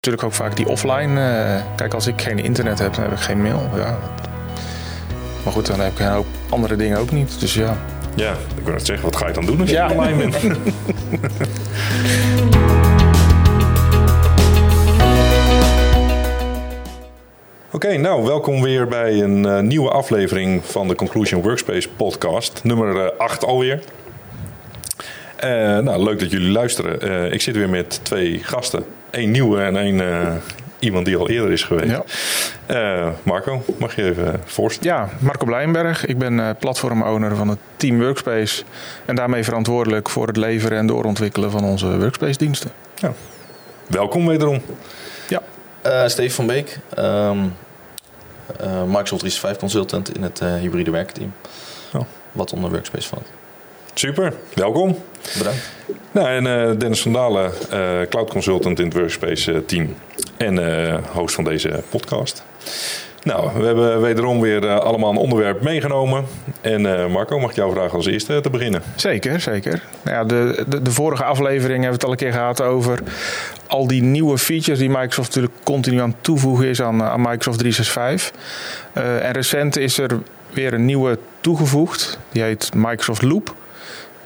Natuurlijk ook vaak die offline. eh, kijk, als ik geen internet heb, dan heb ik geen mail. Ja. Maar goed, dan heb ik een hoop andere dingen ook niet. Dus ja. Ja, ik wil net zeggen, wat ga je dan doen als je Ja. online bent? Oké, nou welkom weer bij een eh, nieuwe aflevering van de Conclusion Workspace podcast. Nummer 8 alweer. Eh, nou, leuk dat jullie luisteren. Ik zit weer met twee gasten. Eén nieuwe en één eh, iemand die al eerder is geweest. Ja. Eh, Marco, mag je even voorstellen? ja, Marco Blijnberg. Ik ben eh platform-owner van het team Workspace. En daarmee verantwoordelijk voor het leveren en doorontwikkelen van onze Workspace-diensten. Welkom wederom. Ja, Eh Steve van Beek, ehm, eh, Microsoft 365 consultant in het eh, hybride werkteam. Oh. Wat onder Workspace valt. Super, welkom. Bedankt. Nou, en eh, Dennis van Dalen, eh, cloud consultant in het Workspace eh, team en eh, host van deze podcast. Nou, we hebben wederom weer eh, allemaal een onderwerp meegenomen. En eh, Marco, mag ik jou vragen als eerste te beginnen? zeker, zeker. Nou ja, de, de, de vorige aflevering hebben we het al een keer gehad over al die nieuwe features die Microsoft natuurlijk continu aan het toevoegen is aan, aan Microsoft 365. Eh, en recent is er weer een nieuwe toegevoegd. Die heet Microsoft Loop.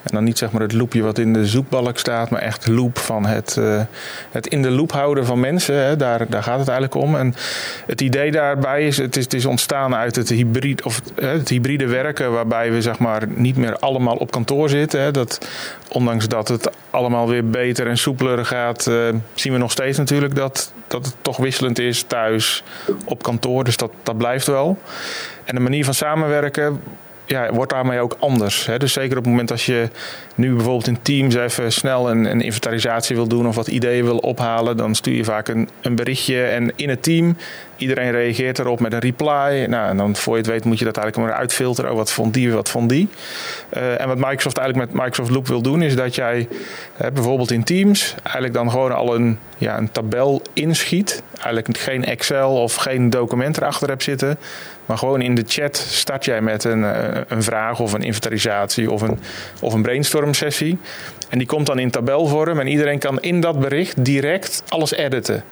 En dan niet zeg maar het loopje wat in de zoekbalk staat, maar echt loop van het, eh, het in de loop houden van mensen. Hè. Daar, daar gaat het eigenlijk om. En het idee daarbij is, het is, het is ontstaan uit het, hybrid, of, het hybride werken, waarbij we zeg maar niet meer allemaal op kantoor zitten. Hè. Dat, ondanks dat het allemaal weer beter en soepeler gaat, eh, zien we nog steeds natuurlijk dat, dat het toch wisselend is thuis, op kantoor. Dus dat, dat blijft wel. En de manier van samenwerken ja, wordt daarmee ook anders. Hè? Dus zeker op het moment als je nu bijvoorbeeld in Teams even snel een, een inventarisatie wil doen of wat ideeën wil ophalen, dan stuur je vaak een, een berichtje en in het team, iedereen reageert erop met een reply. Nou, en dan voor je het weet moet je dat eigenlijk maar uitfilteren. Oh, wat vond die, wat vond die. Eh, en wat Microsoft eigenlijk met Microsoft Loop wil doen, is dat jij bijvoorbeeld in Teams eigenlijk dan gewoon al een, ja, een tabel inschiet. Eigenlijk geen Excel of geen document erachter hebt zitten. Maar gewoon in de chat start jij met een, eh, een vraag of een inventarisatie of een, of een brainstorm sessie. En die komt dan in tabelvorm en iedereen kan in dat bericht direct alles editen.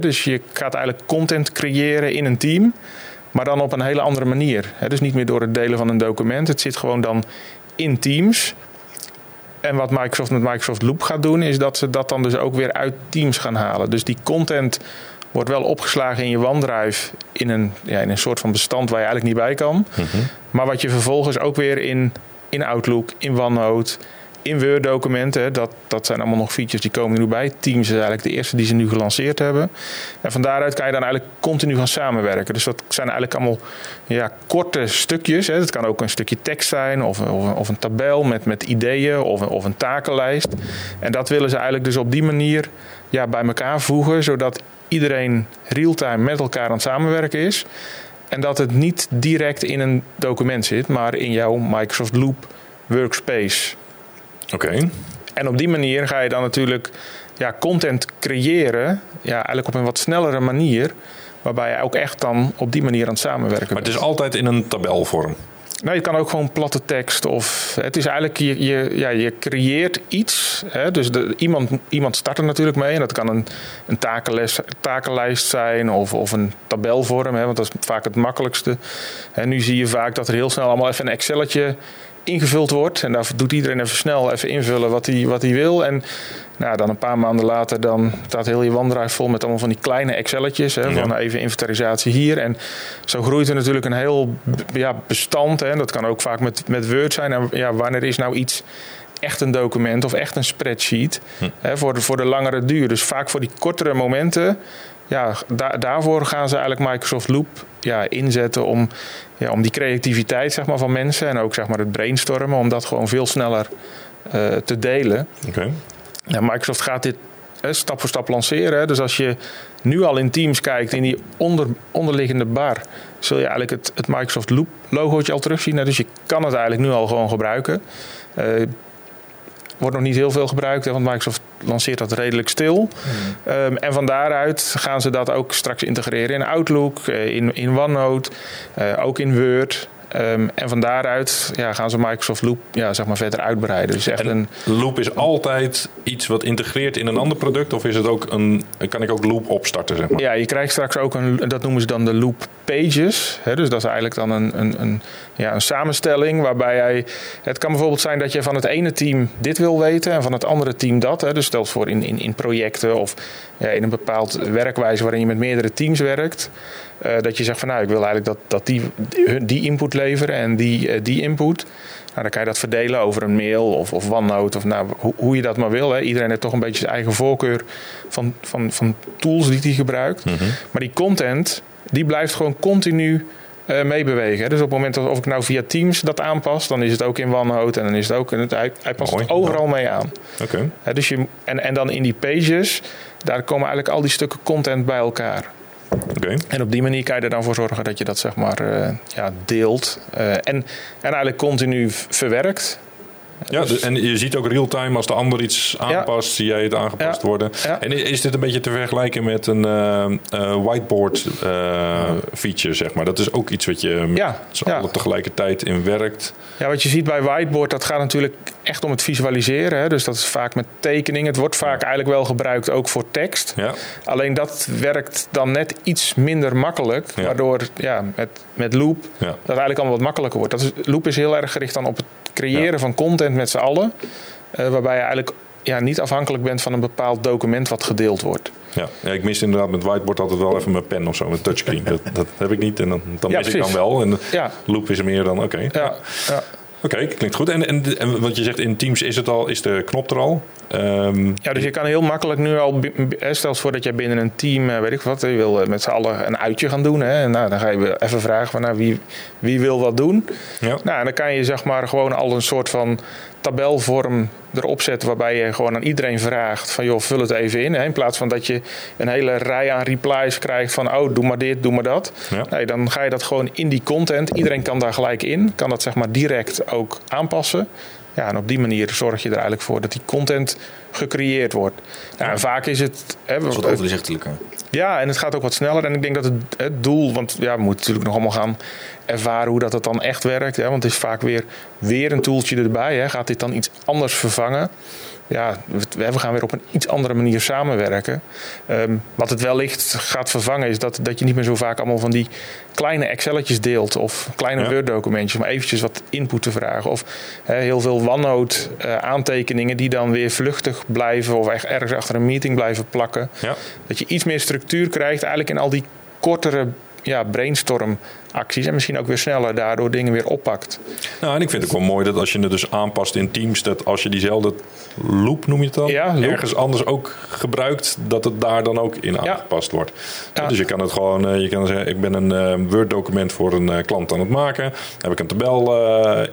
Dus je gaat eigenlijk content creëren in een team, maar dan op een hele andere manier. Dus niet meer door het delen van een document. Het zit gewoon dan in Teams. En wat Microsoft met Microsoft Loop gaat doen, is dat ze dat dan dus ook weer uit Teams gaan halen. Dus die content wordt wel opgeslagen in je OneDrive in een, ja, in een soort van bestand waar je eigenlijk niet bij kan. Maar wat je vervolgens ook weer in, in Outlook, in OneNote, in Word-documenten, dat, dat zijn allemaal nog features die komen er nu bij. Teams is eigenlijk de eerste die ze nu gelanceerd hebben. En van daaruit kan je dan eigenlijk continu gaan samenwerken. Dus dat zijn eigenlijk allemaal ja, korte stukjes. Hè. Dat kan ook een stukje tekst zijn of, of, of een tabel met, met ideeën of, of een takenlijst. En dat willen ze eigenlijk dus op die manier ja, bij elkaar voegen, zodat iedereen real-time met elkaar aan het samenwerken is. En dat het niet direct in een document zit, maar in jouw Microsoft Loop Workspace. Oké. En op die manier ga je dan natuurlijk ja, content creëren, ja, eigenlijk op een wat snellere manier. Waarbij je ook echt dan op die manier aan het samenwerken Maar het bent. is altijd in een tabelvorm. Nou, je kan ook gewoon platte tekst. Of het is eigenlijk, je, je, ja, je creëert iets. Hè? Dus iemand, iemand start er natuurlijk mee. En dat kan een, een takenlijst, takenlijst zijn of, of een tabelvorm. Hè? Want dat is vaak het makkelijkste. En nu zie je vaak dat er heel snel allemaal even een Excelletje ingevuld wordt. En daar doet iedereen even snel even invullen wat hij, wat hij wil. En nou, dan een paar maanden later dan staat heel je OneDrive vol met allemaal van die kleine Excelletjes. Hè, Ja. Van even inventarisatie hier. En zo groeit er natuurlijk een heel ja, bestand. Hè. Dat kan ook vaak met, met Word zijn. En ja, wanneer is nou iets echt een document of echt een spreadsheet hè, voor, de, voor de langere duur. Dus vaak voor die kortere momenten. Ja, da- daarvoor gaan ze eigenlijk Microsoft Loop ja, inzetten om, ja, om die creativiteit zeg maar, van mensen en ook zeg maar, het brainstormen, om dat gewoon veel sneller eh, te delen. Oké. Ja, Microsoft gaat dit hè, stap voor stap lanceren. hè. Dus als je nu al in Teams kijkt, in die onder, onderliggende bar, zul je eigenlijk het, het Microsoft Loop logootje al terugzien. hè. Dus je kan het eigenlijk nu al gewoon gebruiken. Eh, wordt nog niet heel veel gebruikt, hè, want Microsoft lanceert dat redelijk stil. Ehm, en van daaruit gaan ze dat ook straks integreren in Outlook, eh, in, in OneNote, eh, ook in Word. Ehm, en van daaruit ja, gaan ze Microsoft Loop ja, zeg maar verder uitbreiden. Dus echt En een, Loop is altijd iets wat integreert in een ander product? Of is het ook een, kan ik ook Loop opstarten, zeg maar? ja, je krijgt straks ook een, dat noemen ze dan de Loop Pages. Hè, dus dat is eigenlijk dan een, een, een, ja, een samenstelling waarbij jij... Het kan bijvoorbeeld zijn dat je van het ene team dit wil weten en van het andere team dat. Hè. Dus stel voor in, in, in projecten of ja, in een bepaald werkwijze waarin je met meerdere teams werkt. eh, dat je zegt van nou, ik wil eigenlijk dat, dat die, die input leveren en die, eh, die input. Nou, dan kan je dat verdelen over een mail of, of OneNote of nou, hoe, hoe je dat maar wil. Hè. Iedereen heeft toch een beetje zijn eigen voorkeur van, van, van tools die hij gebruikt. Maar die content, die blijft gewoon continu eh, meebewegen. Dus op het moment dat of ik nou via Teams dat aanpas, dan is het ook in OneNote en dan is het ook in het, hij, hij past Mooi. het overal mee aan. Oké. Hè, dus je, en, en dan in die pages, daar komen eigenlijk al die stukken content bij elkaar. En op die manier kan je er dan voor zorgen dat je dat zeg maar eh, ja, deelt eh, en, en eigenlijk continu verwerkt. Ja, Dus- en je ziet ook real-time als de ander iets aanpast, zie jij het aangepast Ja. worden. Ja. En is dit een beetje te vergelijken met een eh, eh, whiteboard eh, feature, zeg maar? Dat is ook iets wat je met Ja, allen tegelijkertijd in werkt. Ja, wat je ziet bij whiteboard, dat gaat natuurlijk echt om het visualiseren. Hè? Dus dat is vaak met tekeningen. Het wordt vaak eigenlijk wel gebruikt ook voor tekst. Alleen dat werkt dan net iets minder makkelijk. Waardoor ja, met, met Loop dat eigenlijk allemaal wat makkelijker wordt. Dat is, Loop is heel erg gericht dan op het creëren van content met z'n allen. eh, waarbij je eigenlijk ja, niet afhankelijk bent van een bepaald document wat gedeeld wordt. Ja. ja, ik mis inderdaad met whiteboard altijd wel even mijn pen of zo, met touchscreen. dat, dat heb ik niet en dan, dan Ja, mis ik dan wel. En Ja, loop is er meer dan, oké. ja, ja. Oké, klinkt goed. En, en, en wat je zegt, in Teams is het al, is de knop er al. Ehm, Ja, dus je kan heel makkelijk nu al. hè, Stel eens voor dat jij binnen een team, eh, weet ik wat, je wil eh, met z'n allen een uitje gaan doen. Hè, en nou, dan ga je even vragen van nou, wie, wie wil wat doen. ja. Nou, en dan kan je zeg maar gewoon al een soort van tabelvorm erop zetten. Waarbij je gewoon aan iedereen vraagt van joh, vul het even in. Hè, in plaats van dat je een hele rij aan replies krijgt van oh, doe maar dit, doe maar dat. Ja. Nee, dan ga je dat gewoon in die content. Iedereen kan daar gelijk in. Kan dat zeg maar direct ook aanpassen. Ja, en op die manier zorg je er eigenlijk voor dat die content gecreëerd wordt. Ja, en vaak is het... Hè, Dat is wat overzichtelijker. ja, en het gaat ook wat sneller. En ik denk dat het, het doel, want ja, we moeten natuurlijk nog allemaal gaan ervaren hoe dat het dan echt werkt. Hè? Want het is vaak weer, weer een toeltje erbij. Hè? Gaat dit dan iets anders vervangen? Ja, we, gaan weer op een iets andere manier samenwerken. Ehm, wat het wellicht gaat vervangen is dat, dat je niet meer zo vaak allemaal van die kleine Excelletjes deelt. Of kleine Ja. Word-documentjes om eventjes wat input te vragen. Of heel veel OneNote eh, aantekeningen die dan weer vluchtig blijven. Of echt ergens achter een meeting blijven plakken. Ja. Dat je iets meer structuur krijgt eigenlijk in al die kortere ja, brainstorm-acties. En misschien ook weer sneller daardoor dingen weer oppakt. Nou, en ik vind het ook wel mooi dat als je het dus aanpast in Teams, dat als je diezelfde loop, noem je het dan, Ja, ergens anders ook gebruikt, dat het daar dan ook in Ja. aangepast wordt. Ja. Dus je kan het gewoon, eh, je kan zeggen, ik ben een eh, Word-document voor een eh, klant aan het maken. Daar heb ik een tabel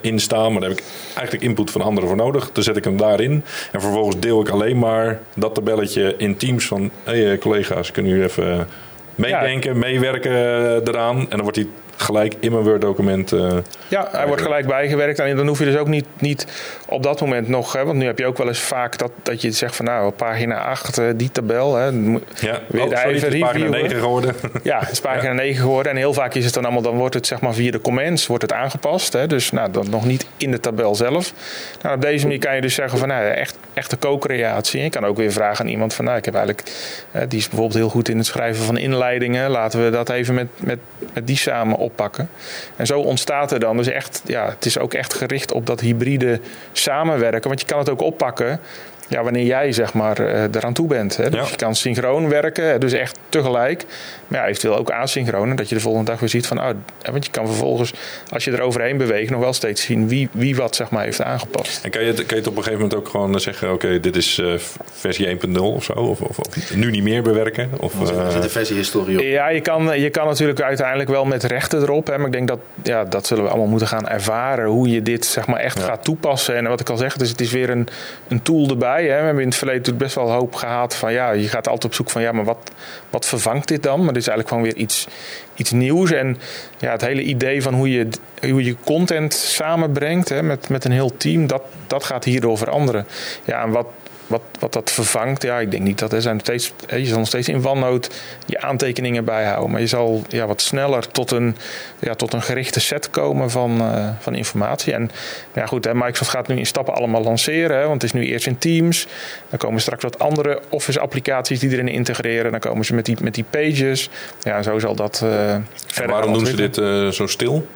in staan, maar daar heb ik eigenlijk input van anderen voor nodig. Dan zet ik hem daarin en vervolgens deel ik alleen maar dat tabelletje in Teams van, hé hey, collega's, kunnen jullie even meedenken, meewerken eh, eraan. En dan wordt hij gelijk in mijn Word-document. eh, Ja, hij wordt gelijk bijgewerkt. En dan hoef je dus ook niet, niet op dat moment nog... Hè, want nu heb je ook wel eens vaak dat, dat je zegt van... nou, pagina 8, eh, die tabel... Hè, Ja, Weer oh, sorry, even pagina reviewen. 9 geworden. Ja, het is pagina 9 geworden. En heel vaak is het dan allemaal, dan wordt het zeg maar via de comments wordt het aangepast. Hè? Dus nou, dan nog niet in de tabel zelf. Nou, op deze manier kan je dus zeggen van nou, echt, echte co-creatie. En je kan ook weer vragen aan iemand van nou, ik heb eigenlijk, eh, die is bijvoorbeeld heel goed in het schrijven van inleidingen. Laten we dat even met, met, met die samen oppakken. En zo ontstaat er dan dus echt, ja, het is ook echt gericht op dat hybride samenwerken. Want je kan het ook oppakken. Ja, wanneer jij zeg maar eh, eraan toe bent. Hè? Dus Ja. je kan synchroon werken, dus echt tegelijk. Maar ja, eventueel ook asynchroon. Dat je de volgende dag weer ziet van... Oh, want je kan vervolgens, als je er overheen beweegt... nog wel steeds zien wie, wie wat zeg maar, heeft aangepast. En kan je, kan je het op een gegeven moment ook gewoon zeggen: oké, dit is eh, versie 1.0 of zo? Of, of, of nu niet meer bewerken? Of, eh, zit een versiehistorie op. Ja, je kan, je kan natuurlijk uiteindelijk wel met rechten erop. Hè, maar ik denk dat ja, dat zullen we allemaal moeten gaan ervaren. Hoe je dit zeg maar, echt Ja. gaat toepassen. En wat ik al zeg, dus het is weer een, een tool erbij. We hebben in het verleden best wel hoop gehad van... ja, je gaat altijd op zoek van ja, maar wat, wat vervangt dit dan? Maar dit is eigenlijk gewoon weer iets, iets nieuws. En ja, het hele idee van hoe je, hoe je content samenbrengt hè, met, met een heel team... Dat, dat gaat hierdoor veranderen. Ja, en wat, wat, wat dat vervangt, ja, ik denk niet dat er zijn steeds, je zal nog steeds in OneNote je aantekeningen bijhouden. Maar je zal ja, wat sneller tot een, ja, tot een gerichte set komen van, uh, van informatie. En ja, goed, hè, Microsoft gaat nu in stappen allemaal lanceren. Hè, want het is nu eerst in Teams. Dan komen straks wat andere Office applicaties die erin integreren. Dan komen ze met die, met die pages. Ja, zo zal dat uh, verder waarom doen ze dit uh, zo stil?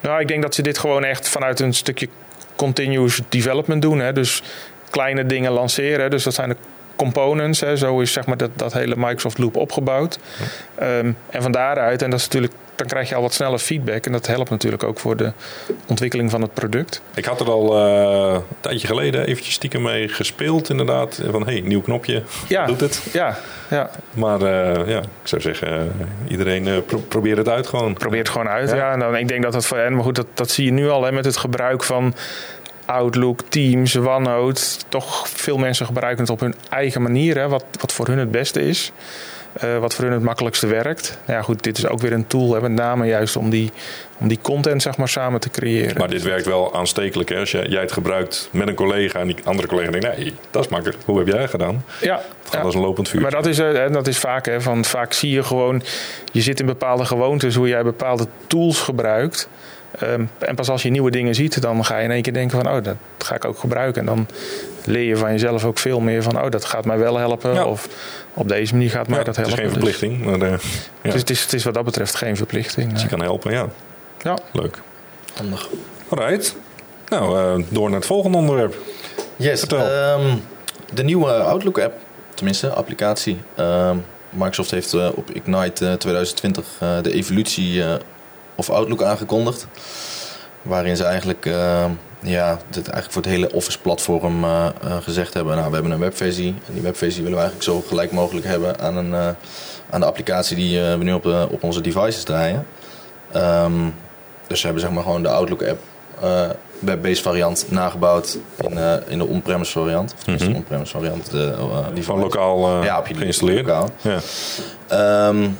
Nou, ik denk dat ze dit gewoon echt vanuit een stukje continuous development doen. Hè. Dus kleine dingen lanceren. Dus dat zijn de components. Hè. Zo is zeg maar dat, dat hele Microsoft Loop opgebouwd. Um, en van daaruit, en dat is natuurlijk dan krijg je al wat sneller feedback. En dat helpt natuurlijk ook voor de ontwikkeling van het product. Ik had er al uh, een tijdje geleden eventjes stiekem mee gespeeld, inderdaad. Van hey, nieuw knopje, ja, doet het? Ja, ja. Maar uh, ja, ik zou zeggen, uh, iedereen pro probeer het uit gewoon. Probeer het gewoon uit, ja. ja. En dan, ik denk dat dat voor hen, maar goed, dat, dat zie je nu al hè, met het gebruik van Outlook, Teams, OneNote. Toch veel mensen gebruiken het op hun eigen manier, hè, wat, wat voor hun het beste is. Uh, wat voor hun het makkelijkste werkt. Nou ja, goed, dit is ook weer een tool, hè, met name juist om die, om die content zeg maar, samen te creëren. Maar dit werkt wel aanstekelijk. Hè? Als jij, jij het gebruikt met een collega en die andere collega denkt, nee, dat is makkelijk. Hoe heb jij gedaan? Ja. Het gaat als een lopend vuur. Maar dat is, uh, dat is vaak, hè, van, vaak zie je gewoon, je zit in bepaalde gewoontes, hoe jij bepaalde tools gebruikt. Um, en pas als je nieuwe dingen ziet, dan ga je in één keer denken van, oh, dat ga ik ook gebruiken. En dan leer je van jezelf ook veel meer van, oh, dat gaat mij wel helpen. Ja. Of op deze manier gaat mij ja, dat helpen. Het is geen verplichting. Dus, maar, uh, ja. dus het, is, het is wat dat betreft geen verplichting. Dus je kan helpen, ja. Ja. Leuk. Handig. Alright. Nou, uh, door naar het volgende onderwerp. Yes. Um, de nieuwe Outlook-app, tenminste, applicatie. Um, Microsoft heeft uh, op Ignite 2020 de evolutie of Outlook aangekondigd. Waarin ze eigenlijk, uh, ja, dit eigenlijk voor het hele Office-platform uh, uh, gezegd hebben: Nou, we hebben een webversie. En die webversie willen we eigenlijk zo gelijk mogelijk hebben aan, een, aan de applicatie die we nu op, op onze devices draaien. Um, dus ze hebben zeg maar gewoon de Outlook-app, web-based variant, nagebouwd in, in de on-premise variant. Of tenminste, mm -hmm. de on-premise variant. die van lokaal ja, op je geïnstalleerd. Lokaal. Ja. Um,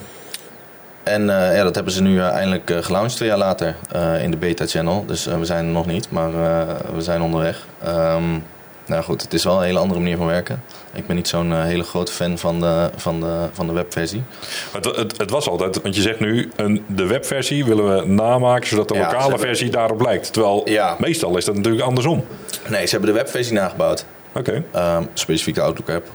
en uh, ja, dat hebben ze nu uh, eindelijk uh, gelaunched twee jaar later in de beta-channel. Dus we zijn er nog niet, maar we zijn onderweg. Um, nou goed, het is wel een hele andere manier van werken. Ik ben niet zo'n hele grote fan van de, van de, van de webversie. Het, het, het was altijd, want je zegt nu, een, de webversie willen we namaken zodat de Ja, lokale hebben- versie daarop lijkt. Terwijl Ja. meestal is dat natuurlijk andersom. Nee, ze hebben de webversie nagebouwd. Oké. Ehm, specifiek de Outlook-app.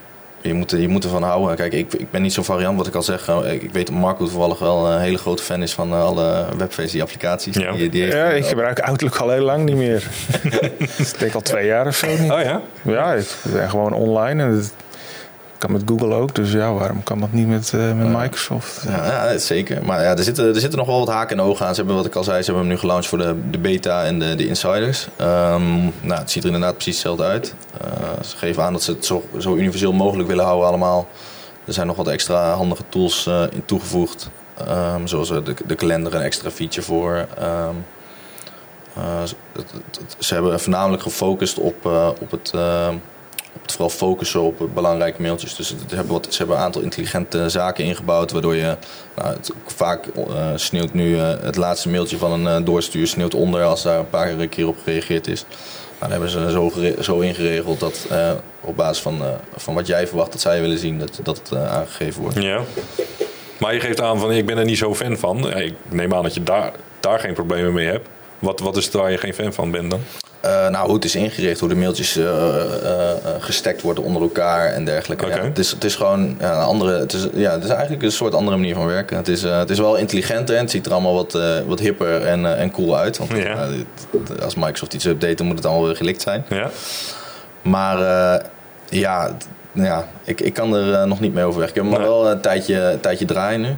Je moet, er- je moet ervan houden. Kijk, ik, ik ben niet zo'n variant, wat ik al zeg. eh, Ik weet dat Marco toevallig wel een hele grote fan is van eh, alle webversie-applicaties. Ja. Die, die heeft- Ja, ik gebruik Outlook al heel lang niet meer. ik denk al twee jaar of zo niet. Oh ja? Ja, ik ben gewoon online. En het kan met Google ook. Dus ja, waarom kan dat niet met, eh, met Microsoft? Ja, ja, zeker. Maar ja, er zitten, er zitten nog wel wat haken en ogen aan. Ze hebben, wat ik al zei, ze hebben hem nu gelaunched voor de, de beta en de, de insiders. Ehm, nou, het ziet er inderdaad precies hetzelfde uit. Eh, ze geven aan dat ze het zo, zo universeel mogelijk willen houden allemaal. Er zijn nog wat extra handige tools eh, in toegevoegd. Ehm, zoals de, de kalender, een extra feature voor. Ehm, eh, ze- hebben voornamelijk gefocust op, op het... vooral focussen op belangrijke mailtjes. Dus het- hebben, wat, ze hebben een aantal intelligente zaken ingebouwd, waardoor je nou, het, vaak eh, sneeuwt nu eh, het laatste mailtje van een eh, doorstuur onder als daar een paar keer op gereageerd is. Nou, dan hebben ze zo, zo ingeregeld dat op basis van, van wat jij verwacht dat zij willen zien, dat, dat het aangegeven wordt. Ja. Maar je geeft aan van ik ben er niet zo fan van. Ik neem aan dat je daar, daar geen problemen mee hebt. Wat, wat is het waar je geen fan van bent dan? Eh, nou, hoe het is ingericht, hoe de mailtjes eh eh, gestackt worden onder elkaar en dergelijke. Ja, het, is, het is gewoon ja, een andere. Het is, ja, het is eigenlijk een soort andere manier van werken. Het is, het is wel intelligenter en het ziet er allemaal wat, wat hipper en, en cool uit. Want Ja. dit- als Microsoft iets update, dan moet het allemaal weer gelikt zijn. Ja? Maar ja, ja ik, ik kan er nog niet mee overweg. Ik heb hem Nee. al wel een tijdje, een tijdje draaien nu.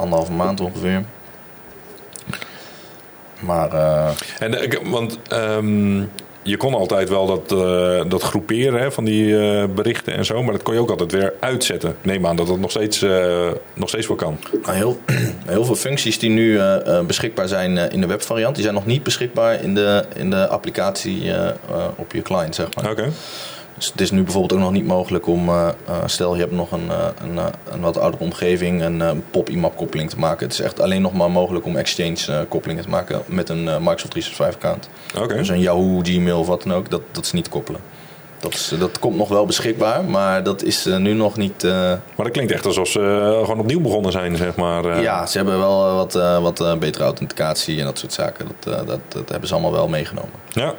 Anderhalve maand ongeveer. Maar eh, En, eh, want ehm, je kon altijd wel dat, eh, dat groeperen hè, van die berichten en zo. Maar dat kon je ook altijd weer uitzetten. Neem aan dat dat nog steeds, nog steeds wel kan. Nou, heel, heel veel functies die nu beschikbaar zijn in de webvariant, die zijn nog niet beschikbaar in de, in de applicatie op je client, zeg maar. Oké. Dus het is nu bijvoorbeeld ook nog niet mogelijk om, eh, eh, stel je hebt nog een, eh, een, een wat oudere omgeving, een pop-IMAP koppeling te maken. Het is echt alleen nog maar mogelijk om Exchange koppelingen te maken met een Microsoft 365 account. Dus een Yahoo, Gmail of wat dan ook, dat, dat is niet koppelen. Dat, is, dat komt nog wel beschikbaar, maar dat is nu nog niet... Maar dat klinkt echt alsof ze gewoon opnieuw begonnen zijn, zeg maar. ja, ze hebben wel wat, wat betere authenticatie en dat soort zaken. Dat, dat, dat hebben ze allemaal wel meegenomen. Ja.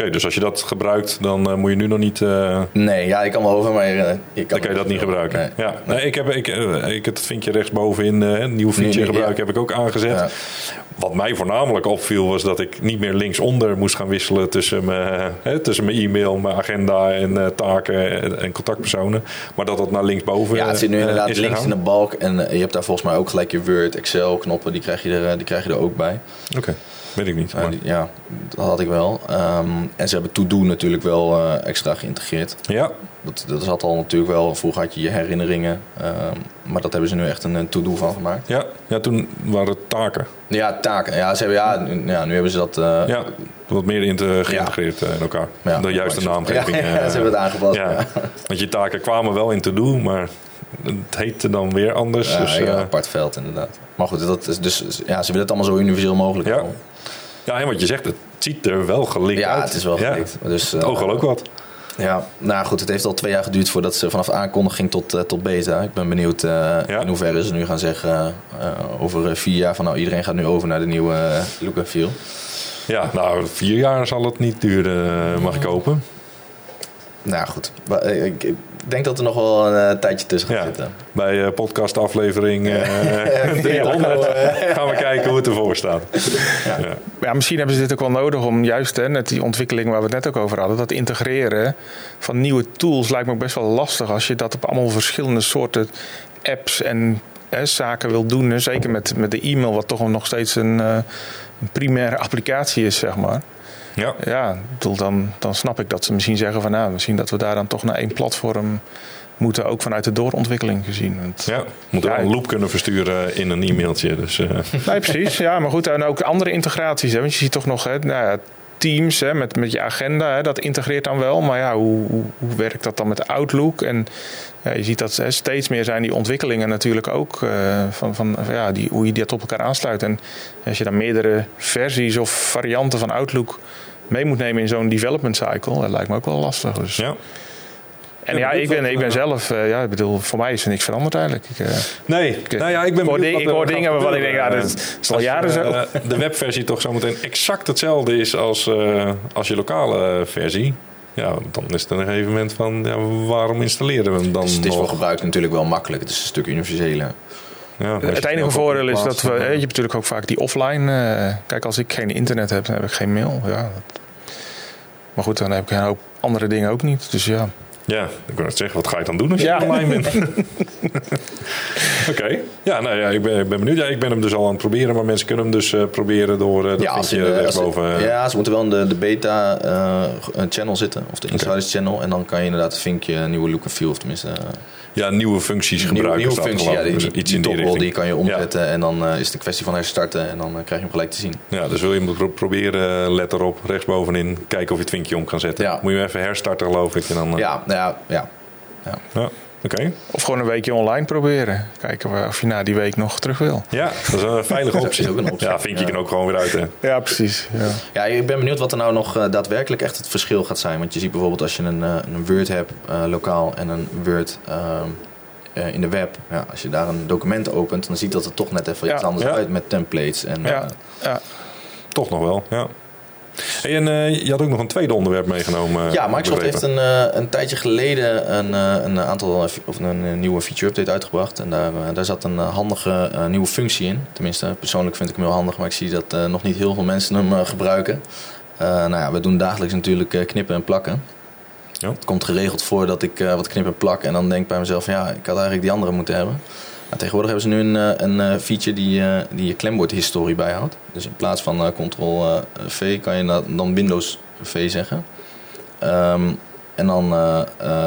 Oké, dus als je dat gebruikt, dan eh, moet je nu nog niet... eh, Nee, ja, ik kan wel over, maar eh, kan, dan kan je dat niet gebruiken. Nee. Ja. Nee, ik heb, ik, ik, het vinkje rechtsbovenin, een nieuw nu- gebruiken, ja. heb ik ook aangezet. Ja. Wat mij voornamelijk opviel was dat ik niet meer linksonder moest gaan wisselen tussen mijn, hè, tussen mijn e-mail, mijn agenda en taken en, en contactpersonen. Maar dat dat naar linksboven Ja, het zit nu inderdaad links in de balk. En je hebt daar volgens mij ook gelijk je Word, Excel knoppen. Die krijg je er, die krijg je er ook bij. Oké, weet ik niet. Ja, maar- die- ja, dat had ik wel. Ehm, en ze hebben To-Do natuurlijk wel eh, extra geïntegreerd. ja, Dat, dat zat al natuurlijk wel. Vroeger had je je herinneringen. ehm, maar dat hebben ze nu echt een, een To-Do van gemaakt. ja, ja, toen waren het taken. Ja, taken. Ja, ze hebben, ja, nu, ja, nu hebben ze dat... eh, Ja, wat meer geïntegreerd eh, in elkaar. ja, de juiste naamgeving. Ja, ze hebben het aangepast. Want je taken kwamen wel in te doen, maar het heette dan weer anders. Ja, dus, ja, een apart veld inderdaad. Maar goed, dat is dus, ja, ze willen het allemaal zo universeel mogelijk Ja. houden. Ja, en wat je zegt, het ziet er wel gelikt Ja, uit. het is wel Ja. gelikt. Dus, Het eh, oog al ook wat. Ja, nou goed, het heeft al twee jaar geduurd voordat ze vanaf aankondiging tot, eh, tot beta. Ik ben benieuwd eh, Ja. in hoeverre ze nu gaan zeggen eh, over eh, vier jaar van nou iedereen gaat nu over naar de nieuwe eh, look and feel. Ja, nou, vier jaar zal het niet duren, eh, mag ik hopen. Nou goed, eh, ik denk dat er nog wel een eh, tijdje tussen gaat Ja. zitten. Bij eh, podcast aflevering eh 300 gaan we kijken hoe het ervoor staat. Ja. Ja, misschien hebben ze dit ook wel nodig om juist hè, net die ontwikkeling waar we het net ook over hadden, dat integreren van nieuwe tools lijkt me ook best wel lastig als je dat op allemaal verschillende soorten apps en hè, zaken wil doen. hè. Zeker met, met de e-mail, wat toch nog steeds een, eh, een primaire applicatie is, zeg maar. Ja. Ja, dan, dan snap ik dat ze misschien zeggen van nou, misschien dat we daar dan toch naar één platform moeten, ook vanuit de doorontwikkeling gezien. Want, Ja, we moeten Ja, wel een loop kunnen versturen in een e-mailtje. Dus, eh, Nee, precies. Ja, maar goed, en ook andere integraties. Hè, want je ziet toch nog hè, nou ja, Teams hè, met, met je agenda, hè, dat integreert dan wel. Maar ja, hoe, hoe, hoe werkt dat dan met Outlook? En ja, je ziet dat hè, steeds meer zijn die ontwikkelingen natuurlijk ook. eh, van, van, ja, die, hoe je dat op elkaar aansluit. En als je dan meerdere versies of varianten van Outlook mee moet nemen in zo'n development cycle, dat lijkt me ook wel lastig. Dus. ja. En Ja, ik ben, ik ben eh, zelf, eh, ja, ik bedoel, voor mij is er niks veranderd eigenlijk. Ik, eh, Nee, nou ja, ik ben ik hoor, ding- ik hoor dingen waarvan ik denk, ja, dat is al jaren zo. eh, de webversie toch zometeen exact hetzelfde is als, eh, als je lokale versie. Ja, dan is het een gegeven moment van, ja, waarom installeren we hem dan Dus het is nog? voor gebruik natuurlijk wel makkelijk. Het is een stuk universeler. Ja, je Het enige voordeel is dat we. Je hebt natuurlijk ook vaak die offline. eh, kijk, als ik geen internet heb, dan heb ik geen mail. Ja, maar goed, dan heb ik een hoop andere dingen ook niet. Dus ja. Ja, ik wou net zeggen, wat ga je dan doen als je Ja. online bent? Oké, ja, nou ja, ik ben, ik ben benieuwd. Ja, ik ben hem dus al aan het proberen, maar mensen kunnen hem dus eh, proberen door uh, dat Ja, als rechtsboven. ja, ze moeten wel in de, de beta eh, channel zitten. Of de insiders channel. En dan kan je inderdaad het vinkje nieuwe look and feel. Of tenminste... eh, ja, nieuwe functies nieuwe, gebruiken. nieuwe staat er functie. Ja, die, Dus iets die in die die kan je omzetten. En dan eh, is het een kwestie van herstarten. En dan eh, krijg je hem gelijk te zien. Ja, dus wil je hem pro- proberen, let erop, rechtsbovenin, kijken of je het vinkje om kan zetten. Ja. Moet je hem even herstarten, geloof ik. En dan, eh, Ja, ja, ja. ja, Oké, Of gewoon een weekje online proberen. Kijken of je na die week nog terug wil. ja, dat is een veilige optie. is ook een optie. Ja, vinkje Ja. kan ook gewoon weer uit. Hè. Ja, precies. Ja. Ja, ik ben benieuwd wat er nou nog eh, daadwerkelijk echt het verschil gaat zijn. Want je ziet bijvoorbeeld als je een, eh, een Word hebt eh, lokaal en een Word ehm, eh, in de web. Ja, als je daar een document opent, dan ziet dat er toch net even Ja, iets anders ja. uit met templates. En, Ja, ja. Toch nog wel, ja. Hey, en eh, je had ook nog een tweede onderwerp meegenomen. Ja, Microsoft begrepen. heeft een, eh, een tijdje geleden een, eh, een aantal of een, nieuwe feature update uitgebracht. En daar, eh, daar zat een eh, handige eh, nieuwe functie in. Tenminste, persoonlijk vind ik hem heel handig, maar ik zie dat eh, nog niet heel veel mensen hem eh, gebruiken. Eh, nou ja, we doen dagelijks natuurlijk eh, knippen en plakken. Ja. Het komt geregeld voor dat ik eh, wat knip en plak en dan denk ik bij mezelf, ja, ik had eigenlijk die andere moeten hebben. Tegenwoordig hebben ze nu een, eh, een eh, feature die, eh, die je klembordhistorie bijhoudt. Dus in plaats van Ctrl-V kan je dan Windows V zeggen. Ehm, en dan,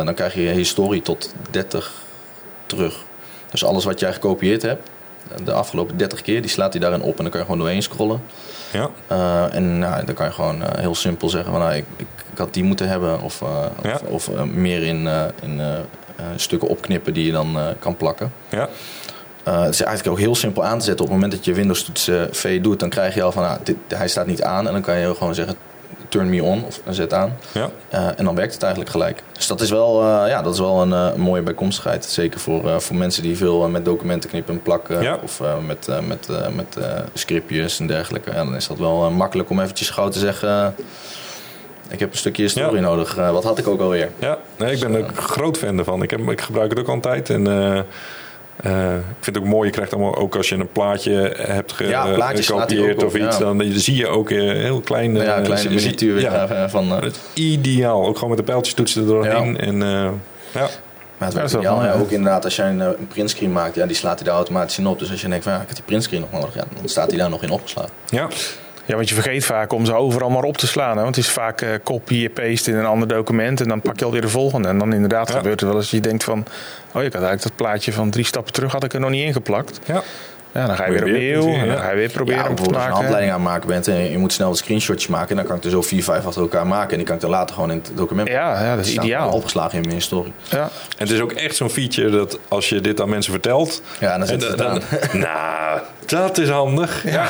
dan krijg je je historie tot 30 terug. Dus alles wat jij gekopieerd hebt, de afgelopen 30 keer, die slaat hij daarin op. En dan kan je gewoon doorheen scrollen. Ja, en nou, dan kan je gewoon heel simpel zeggen van nou, ik, ik, ik had die moeten hebben. Of, Ja. of, of, meer in, in stukken opknippen die je dan eh, kan plakken. ja. Eh, het is eigenlijk ook heel simpel aan te zetten. Op het moment dat je Windows toets eh, V doet, dan krijg je al van nou, dit, hij staat niet aan. En dan kan je gewoon zeggen turn me on of zet aan. Ja. Eh, en dan werkt het eigenlijk gelijk. Dus dat is wel, eh, ja, dat is wel een, eh, mooie bijkomstigheid. Zeker voor, eh, voor mensen die veel eh, met documenten knippen en plakken. Ja. Of eh, met, eh, met, eh, met eh, scriptjes en dergelijke. Ja, dan is dat wel eh, makkelijk om eventjes gauw te zeggen... ik heb een stukje historie Ja. nodig. Eh, wat had ik ook alweer? Ja, nee, ik ben er ook groot fan ervan. Ik, heb, ik gebruik het ook al een tijd. En, eh, eh, ik vind het ook mooi, je krijgt allemaal, ook als je een plaatje hebt ge- Ja, gekopieerd of iets, ja. dan zie je ook eh, heel klein. ja, een kleine miniatuur ja, van... het ideaal. Ook gewoon met de pijltjestoetsen er doorheen. En, ja. Maar het werkt ideaal. Ja, ook inderdaad, als jij een, een printscreen maakt, ja, die slaat hij daar automatisch in op. Dus als je denkt van ja, ik heb die printscreen nog nodig, ja, dan staat hij daar nog in opgeslagen. ja, Ja, want je vergeet vaak om ze overal maar op te slaan. Hè? Want het is vaak eh copy, paste in een ander document. En dan pak je alweer de volgende. En dan inderdaad Ja. gebeurt er wel eens dat je denkt van... Oh, ik had eigenlijk dat plaatje van drie stappen terug had ik er nog niet ingeplakt. ja. Ja, dan ga je weer opnieuw. En dan ga je weer proberen ja, om te bijvoorbeeld als je een maken. handleiding aan het maken bent en je moet snel wat screenshotjes maken. En dan kan ik er zo vier, vijf achter elkaar maken. En die kan ik dan later gewoon in het document Ja, ja, dat is ideaal. Opgeslagen in mijn historie. Ja. En het is ook echt zo'n feature dat als je dit aan mensen vertelt. Ja, dan zit en het dan- gedaan. nou, dat is handig. Ja.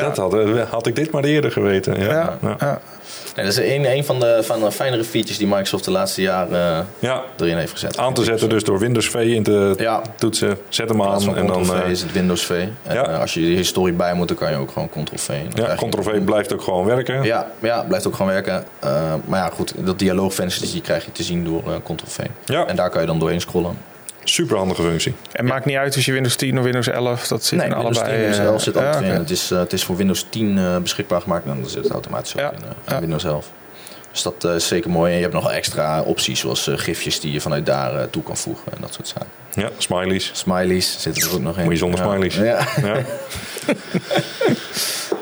Dat had, had ik dit maar eerder geweten. Ja. Ja, Ja. ja. Nee, dat is een, een van, de, van de fijnere features die Microsoft de laatste jaren eh, Ja. erin heeft gezet. Aan te zetten dus door Windows V in te Ja. toetsen. Zet hem aan en dan... Ctrl-V eh, is het Windows V. En ja. eh, als je die historie bij moet, dan kan je ook gewoon Ctrl-V. Ja, Ctrl-V blijft ook gewoon werken. Ja, ja, blijft ook gewoon werken. Eh, maar ja, goed, dat dialoogvenster die krijg je te zien door eh, Ctrl-V. Ja. En daar kan je dan doorheen scrollen. Super handige functie. En maakt niet uit als je Windows 10 of Windows 11, dat zit nee, in Windows allebei. 10 Windows eh, 11 zit altijd ja, in. Het, is, eh, het is voor Windows 10 eh, beschikbaar gemaakt. En dan zit het automatisch ook Ja, in, eh. Windows 11. Dus dat eh, is zeker mooi. En je hebt nog extra opties, zoals eh, gifjes die je vanuit daar eh, toe kan voegen. En dat soort zaken. Ja, smileys. Smileys zitten er ook nog in. Moet je zonder Ja. smileys. Ja. Ja.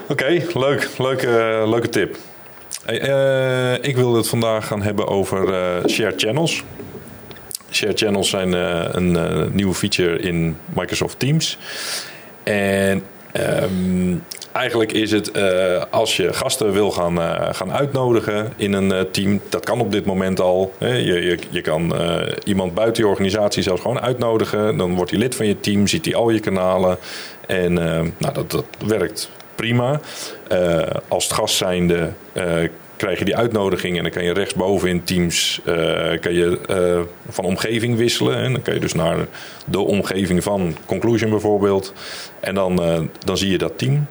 Oké, leuk. Leuke, leuke tip. Hey, eh, ik wilde het vandaag gaan hebben over eh shared channels. Shared channels zijn eh, een eh, nieuwe feature in Microsoft Teams. En ehm, eigenlijk is het eh, als je gasten wil gaan, gaan uitnodigen in een team, dat kan op dit moment al. Hè. Je, je, je kan iemand buiten je organisatie zelfs gewoon uitnodigen. Dan wordt hij lid van je team, ziet hij al je kanalen. En nou, dat, dat werkt prima. Als het gast zijnde krijg je die uitnodiging en dan kan je rechtsboven in Teams eh, kan je, eh, van omgeving wisselen. En dan kan je dus naar de omgeving van Conclusion bijvoorbeeld. En dan, eh, dan zie je dat team.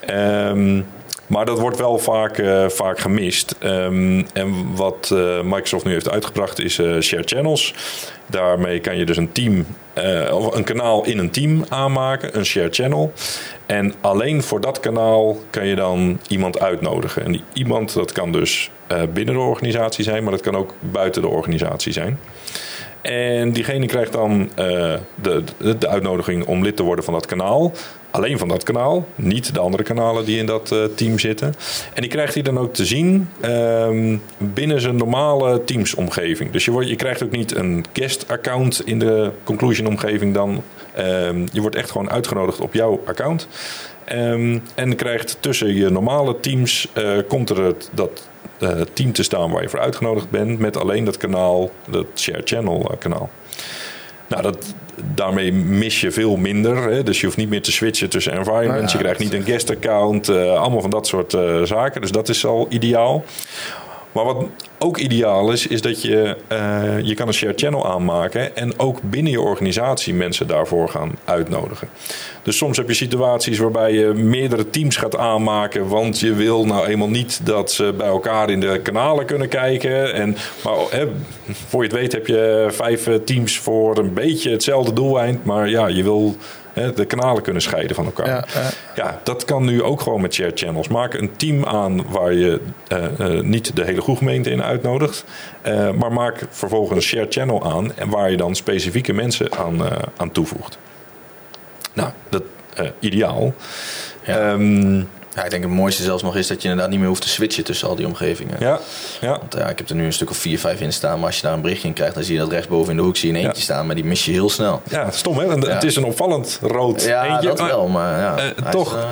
Ehm, maar dat wordt wel vaak, eh, vaak gemist. Ehm, en wat eh, Microsoft nu heeft uitgebracht is eh shared channels. Daarmee kan je dus een team, of een kanaal in een team aanmaken, een shared channel. En alleen voor dat kanaal kan je dan iemand uitnodigen. En die iemand, dat kan dus binnen de organisatie zijn, maar dat kan ook buiten de organisatie zijn. En diegene krijgt dan de, de uitnodiging om lid te worden van dat kanaal. Alleen van dat kanaal, niet de andere kanalen die in dat eh, team zitten. En die krijgt hij dan ook te zien ehm, binnen zijn normale Teams-omgeving. Dus je, wordt, je krijgt ook niet een guest-account in de Conclusion-omgeving dan. Ehm, je wordt echt gewoon uitgenodigd op jouw account. Ehm, en krijgt tussen je normale teams, eh, komt er het, dat eh, team te staan waar je voor uitgenodigd bent. Met alleen dat kanaal, dat share channel kanaal. Nou, dat, daarmee mis je veel minder. Hè? Dus je hoeft niet meer te switchen tussen environments. Ja, je krijgt niet een guest account. eh, allemaal van dat soort eh, zaken. Dus dat is al ideaal. Maar wat ook ideaal is, is dat je, eh, je kan een shared channel aanmaken en ook binnen je organisatie mensen daarvoor gaan uitnodigen. Dus soms heb je situaties waarbij je meerdere teams gaat aanmaken, want je wil nou eenmaal niet dat ze bij elkaar in de kanalen kunnen kijken. En, maar voor je het weet heb je vijf eh, teams voor een beetje hetzelfde doeleind, maar ja, je wil hè, de kanalen kunnen scheiden van elkaar. Ja, ja. Ja, dat kan nu ook gewoon met shared channels. Maak een team aan waar je eh, eh, niet de hele groepgemeente in uitnodigt. eh, maar maak vervolgens een shared channel aan en waar je dan specifieke mensen aan, aan toevoegt. Nou, dat ideaal. Ja. Ehm, Ja, ik denk het mooiste zelfs nog is dat je inderdaad niet meer hoeft te switchen tussen al die omgevingen. ja, ja, Want ja, ik heb er nu een stuk of vier, vijf in staan. Maar als je daar een berichtje in krijgt, dan zie je dat rechtsboven in de hoek zie je een eentje Ja. staan. Maar die mis je heel snel. ja, stom hè? En Het is een opvallend rood Ja, eentje. dat wel. Maar ja, eh, toch. Is, eh,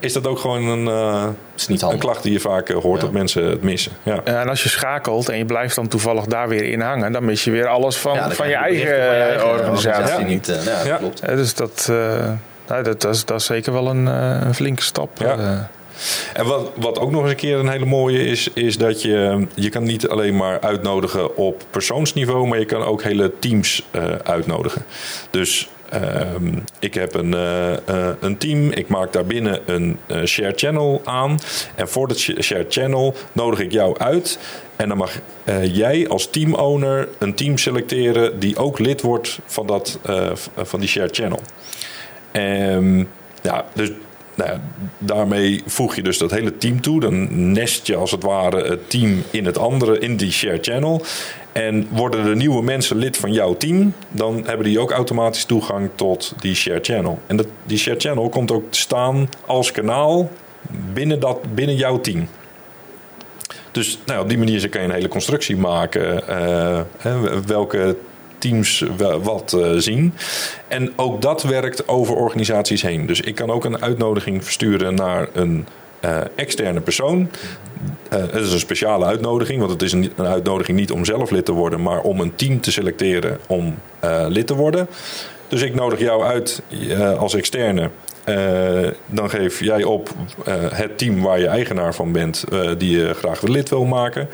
Is dat ook gewoon een, eh, is niet een klacht die je vaak hoort Ja. dat mensen het missen? Ja. Ja, en als je schakelt en je blijft dan toevallig daar weer in hangen, dan mis je weer alles van, Ja, van, je eigen, berichten van je eigen organisatie. Ja. niet. ja, klopt. Dus dat, eh, nou, dat, dat, is, dat is zeker wel een, eh, een flinke stap. Ja. eh. En wat, wat ook nog eens een keer een hele mooie is, is dat je, je kan niet alleen maar uitnodigen op persoonsniveau, maar je kan ook hele teams uh, uitnodigen. Dus Ehm, ik heb een, uh, een team, ik maak daarbinnen een share channel aan. En voor dat share channel nodig ik jou uit. En dan mag jij als teamowner een team selecteren die ook lid wordt van, dat, van die share channel. Um, ja, dus nou daarmee voeg je dus dat hele team toe. Dan nest je als het ware het team in het andere, in die share channel. En worden er nieuwe mensen lid van jouw team, dan hebben die ook automatisch toegang tot die share channel. En dat, die share channel komt ook te staan als kanaal binnen, dat, binnen jouw team. Dus nou, op die manier kan je een hele constructie maken. Uh, welke teams wat uh, zien. En ook dat werkt over organisaties heen. Dus ik kan ook een uitnodiging versturen naar een uh, externe persoon. Uh, het is een speciale uitnodiging, want het is een, uitnodiging niet om zelf lid te worden, maar om een team te selecteren om lid te worden. Dus ik nodig jou uit als externe. dan geef jij op het team waar je eigenaar van bent, die je graag lid wil maken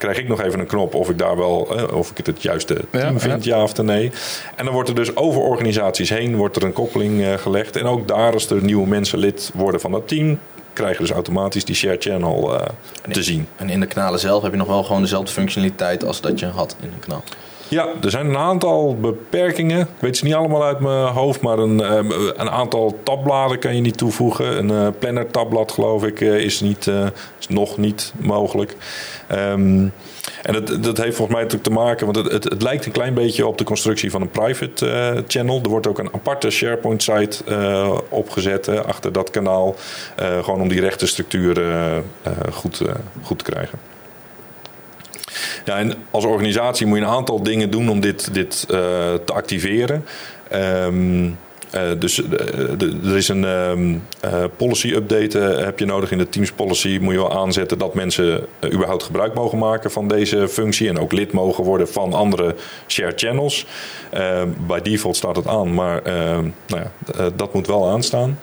krijg ik nog even een knop of ik daar wel, of ik het het juiste team ja, vind, ja. of nee. En dan wordt er dus over organisaties heen wordt er een koppeling gelegd. En ook daar, als er nieuwe mensen lid worden van dat team, krijgen dus automatisch die share channel uh, te zien. En in de kanalen zelf heb je nog wel gewoon dezelfde functionaliteit als dat je had in een kanaal. Ja, er zijn een aantal beperkingen. Ik weet ze niet allemaal uit mijn hoofd, maar een, eh, een aantal tabbladen kan je niet toevoegen. Een uh, planner tabblad, geloof ik, is, niet, is nog niet mogelijk. Um, en dat, dat heeft volgens mij natuurlijk te maken, want het, het, het, lijkt een klein beetje op de constructie van een private channel. Er wordt ook een aparte SharePoint-site opgezet achter dat kanaal. gewoon om die rechtenstructuur goed, goed te krijgen. Ja, en als organisatie moet je een aantal dingen doen om dit, dit te activeren. Um, uh, dus uh, er is een uh, policy update heb je nodig in de Teams policy. Moet je wel aanzetten dat mensen überhaupt gebruik mogen maken van deze functie. En ook lid mogen worden van andere shared channels. bij default staat het aan, maar nou ja, dat moet wel aanstaan.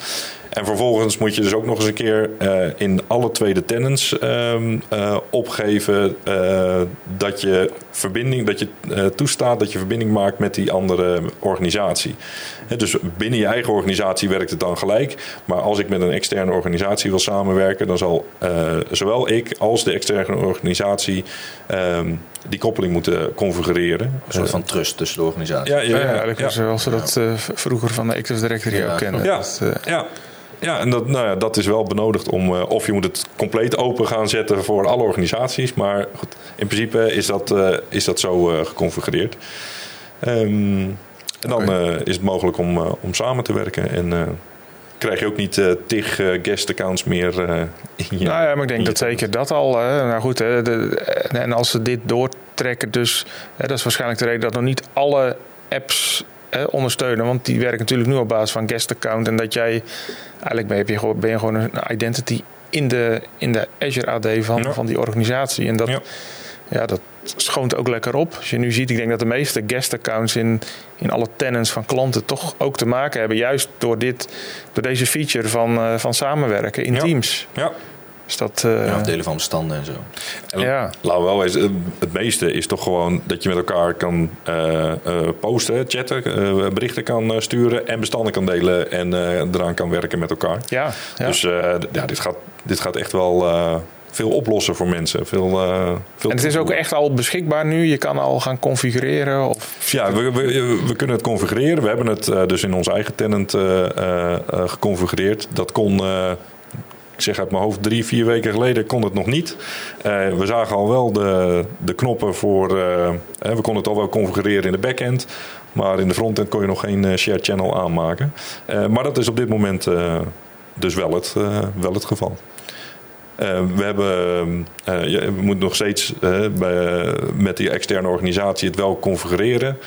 En vervolgens moet je dus ook nog eens een keer uh, in alle tweede tenants uh, uh, opgeven dat je verbinding, dat je toestaat dat je verbinding maakt met die andere organisatie. dus binnen je eigen organisatie werkt het dan gelijk. Maar als ik met een externe organisatie wil samenwerken, dan zal zowel ik als de externe organisatie ehm, die koppeling moeten configureren. Een soort van trust tussen de organisatie. Ja, ja, ja, eigenlijk ja. zoals ze dat vroeger van de Active Directory ook kennen. Ja, dat, ja. Ja, en dat, nou ja, dat is wel benodigd om. Uh, of je moet het compleet open gaan zetten voor alle organisaties. Maar goed, in principe is dat, uh, is dat zo uh, geconfigureerd. Um, en dan okay. is het mogelijk om, om samen te werken. En krijg je ook niet tig guest accounts meer in je. Nou ja, maar ik denk dat zeker dat al. nou goed, hè, de, en als ze dit doortrekken, dus. Hè, dat is waarschijnlijk de reden dat nog niet alle apps ondersteunen. Want die werken natuurlijk nu op basis van guest account. En dat jij eigenlijk ben je, ben je gewoon een identity in de, in de Azure AD van, van die organisatie. En dat, ja. ja. dat schoont ook lekker op. Als je nu ziet, ik denk dat de meeste guest accounts in, in alle tenants van klanten toch ook te maken hebben. Juist door, dit, door deze feature van, uh, van samenwerken in ja. teams. Ja. Dus dat, uh, ja, delen van bestanden en zo. En ja. Laten we wel eens, het meeste is toch gewoon dat je met elkaar kan uh, uh, posten, chatten, berichten kan sturen en bestanden kan delen en eraan kan werken met elkaar. Ja, ja. Dus ja, dit, gaat, dit gaat echt wel veel oplossen voor mensen. Veel, veel en het is ook echt al beschikbaar nu. Je kan al gaan configureren. Of... Ja, we, we, we kunnen het configureren. We hebben het dus in onze eigen tenant geconfigureerd. Dat kon ik zeg uit mijn hoofd, drie, vier weken geleden kon het nog niet. Uh, we zagen al wel de, de knoppen voor. Uh, we konden het al wel configureren in de backend. Maar in de frontend kon je nog geen uh, share channel aanmaken. maar dat is op dit moment dus wel het, wel het geval. we hebben, we moeten nog steeds bij, met die externe organisatie het wel configureren.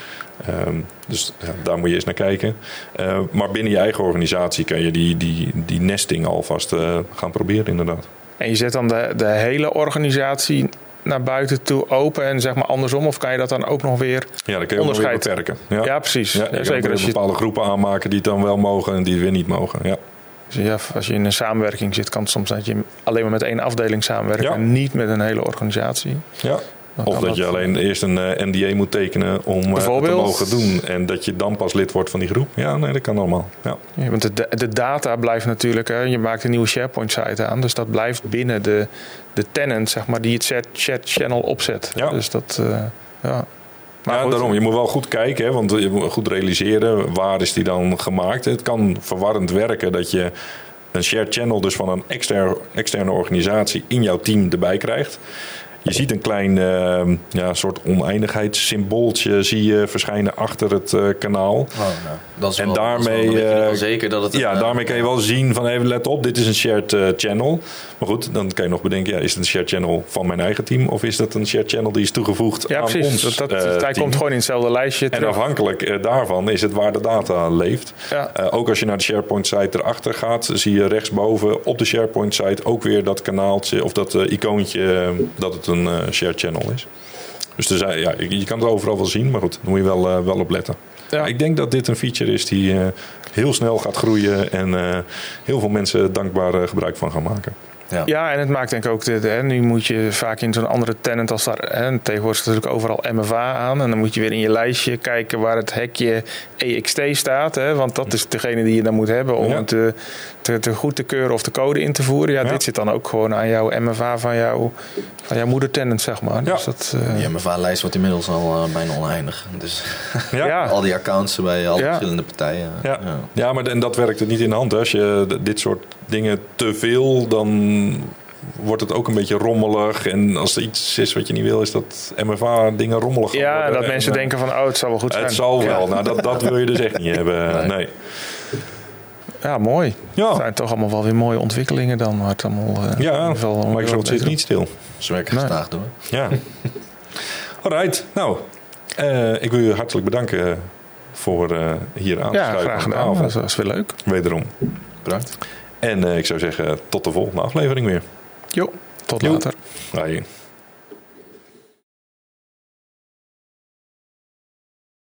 Um, dus ja, daar moet je eens naar kijken. Uh, maar binnen je eigen organisatie kan je die, die, die nesting alvast uh, gaan proberen, inderdaad. En je zet dan de, de hele organisatie naar buiten toe open en zeg maar andersom? Of kan je dat dan ook nog weer Ja, dan kun je onderscheid beperken. Ja, ja precies. Ja, ja, zeker als je bepaalde groepen aanmaken die het dan wel mogen en die weer niet mogen. Ja. Dus ja, als je in een samenwerking zit, kan het soms dat je alleen maar met één afdeling samenwerkt en niet met een hele organisatie. Ja. Dan Of dat je alleen eerst een eh, NDA moet tekenen om eh, het te mogen doen. En dat je dan pas lid wordt van die groep. Ja, nee, dat kan allemaal. Ja. Ja, want de, de data blijft natuurlijk, hè, je maakt een nieuwe SharePoint-site aan, dus dat blijft binnen de, de tenant, zeg maar, die het chat, chat channel opzet. Ja. Dus dat, eh, ja. Maar ja, goed, daarom. Je moet wel goed kijken, hè, want je moet goed realiseren waar is die dan gemaakt. Het kan verwarrend werken dat je een shared channel dus van een externe, externe organisatie in jouw team erbij krijgt. Je ziet een klein eh, ja, soort oneindigheidssymbooltje zie je verschijnen achter het eh, kanaal. Oh, nou, dat is En wel, dat is wel- daarmee, dan weet je eh, wel zeker dat het... Ja, een, daarmee kan je wel zien van even let op, dit is een shared eh, channel. Maar goed, dan kan je nog bedenken, ja, is het een shared channel van mijn eigen team of is dat een shared channel die is toegevoegd ja, aan precies. ons Dat, dat, eh, hij team? komt gewoon in hetzelfde lijstje En terug. afhankelijk eh, daarvan is het waar de data leeft. Ja. Eh, ook als je naar de SharePoint-site erachter gaat, zie je rechtsboven op de SharePoint-site ook weer dat kanaaltje of dat eh, icoontje eh, dat het een eh, shared channel is. Dus er zijn, ja, je kan het overal wel zien, maar goed, daar moet je wel, eh, wel op letten. Ja. Ik denk dat dit een feature is die eh, heel snel gaat groeien en heel veel mensen dankbaar gebruik van gaan maken. Ja. Ja, en het maakt denk ik ook, dit, hè, nu moet je vaak in zo'n andere tenant als daar, hè, tegenwoordig is natuurlijk overal MFA aan. En dan moet je weer in je lijstje kijken waar het hekje EXT staat. Hè, want dat is degene die je dan moet hebben om Ja. het te, te, te goed te keuren of de code in te voeren. Ja, Ja. dit zit dan ook gewoon aan jouw MFA van jouw, van jouw moedertenant, zeg maar. Ja. Dus dat, eh, Die MFA-lijst wordt inmiddels al eh, bijna oneindig. Dus Ja, Ja. al die accounts bij alle Ja. verschillende partijen. Ja, ja. maar en dat werkt het niet in de hand. Hè. Als je dit soort dingen te veel, dan wordt het ook een beetje rommelig. En als er iets is wat je niet wil, is dat MFA-dingen rommelig gaan ja, worden. dat mensen En, eh, denken van, oh, het zal wel goed zijn. Het zal wel. Ja, Nou, dat, dat wil je dus echt niet hebben. Nee. Nee. ja mooi. Ja. Het zijn toch allemaal wel weer mooie ontwikkelingen dan. Waar het allemaal, eh, in Ja, ieder geval wel Microsoft zit beter niet stil. Ze werken Nee. gestaag door. Ja. Alright. Nou, eh, ik wil u hartelijk bedanken voor eh, hier aan te Ja, schuiven graag aan gedaan. Dat was weer leuk. Wederom. Bedankt. En eh, ik zou zeggen, tot de volgende aflevering weer. Jo, tot Jo. later. Bye.